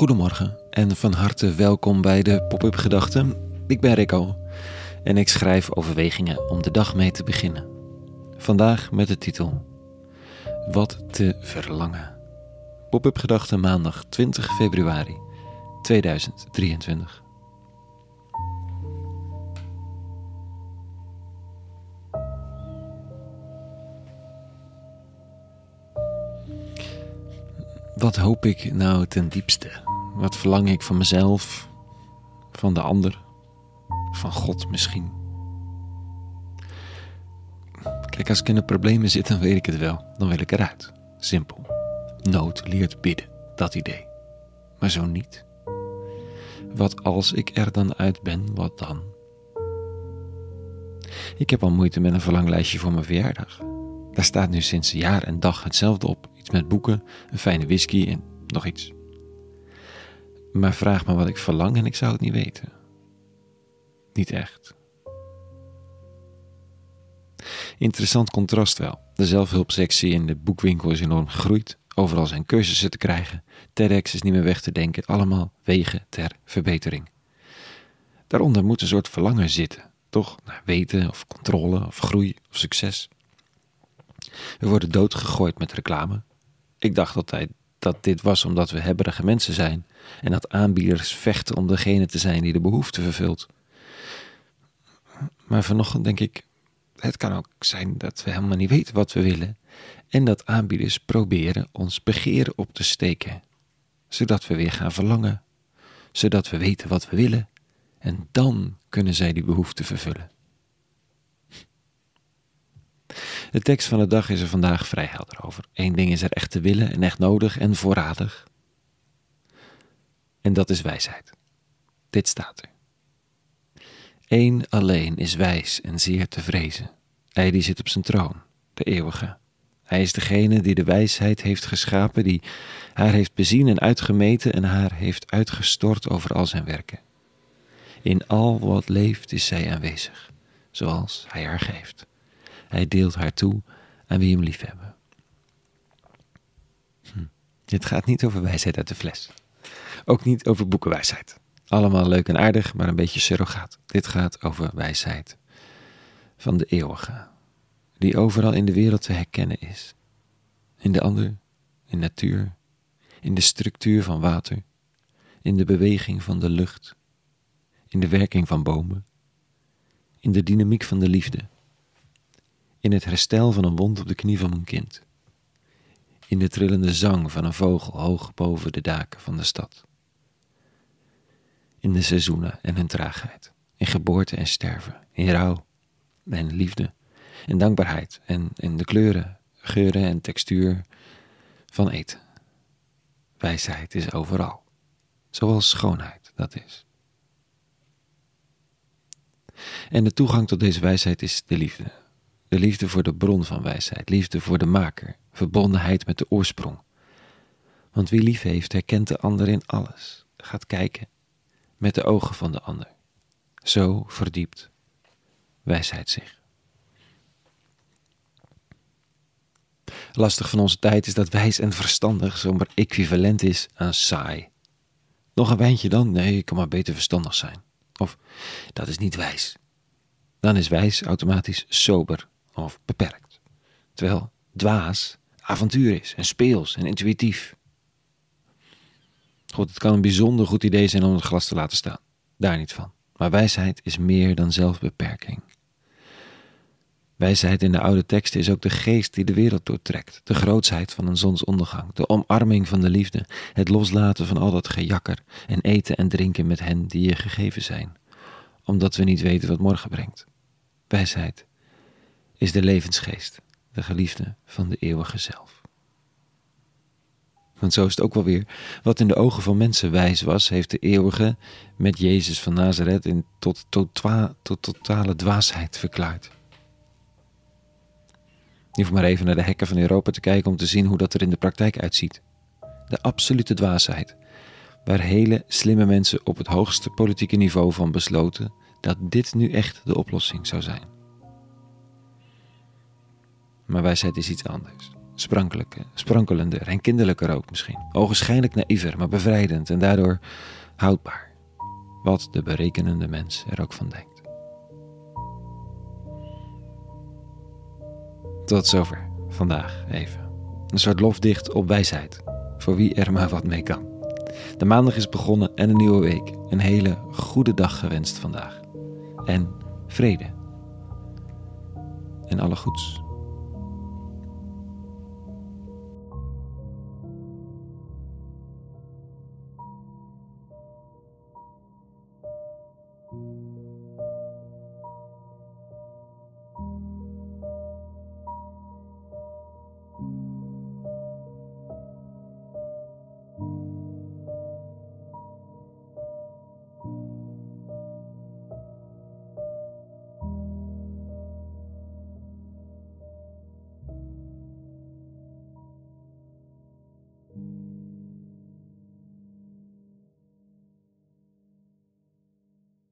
Goedemorgen en van harte welkom bij de Pop-up Gedachten. Ik ben Rico en ik schrijf overwegingen om de dag mee te beginnen. Vandaag met de titel Wat te verlangen. Pop-up Gedachten maandag 20 februari 2023. Wat hoop ik nou ten diepste? Wat verlang ik van mezelf, van de ander, van God misschien? Kijk, als ik in de problemen zit, dan weet ik het wel. Dan wil ik eruit. Simpel. Nood leert bidden, dat idee. Maar zo niet. Wat als ik er dan uit ben, wat dan? Ik heb al moeite met een verlanglijstje voor mijn verjaardag. Daar staat nu sinds jaar en dag hetzelfde op. Iets met boeken, een fijne whisky en nog iets. Maar vraag me wat ik verlang en ik zou het niet weten. Niet echt. Interessant contrast wel. De zelfhulpsectie in de boekwinkel is enorm gegroeid. Overal zijn cursussen te krijgen. TEDx is niet meer weg te denken. Allemaal wegen ter verbetering. Daaronder moet een soort verlangen zitten. Toch? Naar weten of controle of groei of succes. We worden doodgegooid met reclame. Ik dacht altijd dat dit was omdat we hebberige mensen zijn en dat aanbieders vechten om degene te zijn die de behoefte vervult. Maar vanochtend denk ik, het kan ook zijn dat we helemaal niet weten wat we willen en dat aanbieders proberen ons begeer op te steken, zodat we weer gaan verlangen, zodat we weten wat we willen en dan kunnen zij die behoefte vervullen. De tekst van de dag is er vandaag vrij helder over. Eén ding is er echt te willen en echt nodig en voorradig. En dat is wijsheid. Dit staat er. Eén alleen is wijs en zeer te vrezen. Hij die zit op zijn troon, de eeuwige. Hij is degene die de wijsheid heeft geschapen, die haar heeft bezien en uitgemeten en haar heeft uitgestort over al zijn werken. In al wat leeft is zij aanwezig, zoals hij haar geeft. Hij deelt haar toe aan wie hem liefhebben. Hm. Dit gaat niet over wijsheid uit de fles. Ook niet over boekenwijsheid. Allemaal leuk en aardig, maar een beetje surrogaat. Dit gaat over wijsheid van de eeuwige, die overal in de wereld te herkennen is. In de ander, in natuur, in de structuur van water, in de beweging van de lucht, in de werking van bomen, in de dynamiek van de liefde in het herstel van een wond op de knie van een kind, in de trillende zang van een vogel hoog boven de daken van de stad, in de seizoenen en hun traagheid, in geboorte en sterven, in rouw en liefde, in dankbaarheid en in de kleuren, geuren en textuur van eten. Wijsheid is overal, zoals schoonheid dat is. En de toegang tot deze wijsheid is de liefde, de liefde voor de bron van wijsheid, liefde voor de maker, verbondenheid met de oorsprong. Want wie lief heeft, herkent de ander in alles, gaat kijken met de ogen van de ander. Zo verdiept wijsheid zich. Lastig van onze tijd is dat wijs en verstandig zomaar equivalent is aan saai. Nog een wijntje dan? Nee, ik kan maar beter verstandig zijn. Of dat is niet wijs. Dan is wijs automatisch sober of beperkt. Terwijl dwaas avontuur is en speels en intuïtief. God, het kan een bijzonder goed idee zijn om het glas te laten staan. Daar niet van. Maar wijsheid is meer dan zelfbeperking. Wijsheid in de oude teksten is ook de geest die de wereld doortrekt, de grootsheid van een zonsondergang, de omarming van de liefde, het loslaten van al dat gejakker en eten en drinken met hen die je gegeven zijn, omdat we niet weten wat morgen brengt. Wijsheid is de levensgeest, de geliefde van de eeuwige zelf. Want zo is het ook wel weer. Wat in de ogen van mensen wijs was, heeft de eeuwige met Jezus van Nazareth in tot, tot, tot totale dwaasheid verklaard. Je maar even naar de hekken van Europa te kijken om te zien hoe dat er in de praktijk uitziet. De absolute dwaasheid, waar hele slimme mensen op het hoogste politieke niveau van besloten dat dit nu echt de oplossing zou zijn. Maar wijsheid is iets anders. Sprankelijker, sprankelender en kinderlijker ook misschien. Ogenschijnlijk naïver, maar bevrijdend en daardoor houdbaar. Wat de berekenende mens er ook van denkt. Tot zover vandaag even. Een soort lofdicht op wijsheid, voor wie er maar wat mee kan. De maandag is begonnen en een nieuwe week. Een hele goede dag gewenst vandaag. En vrede. En alle goeds.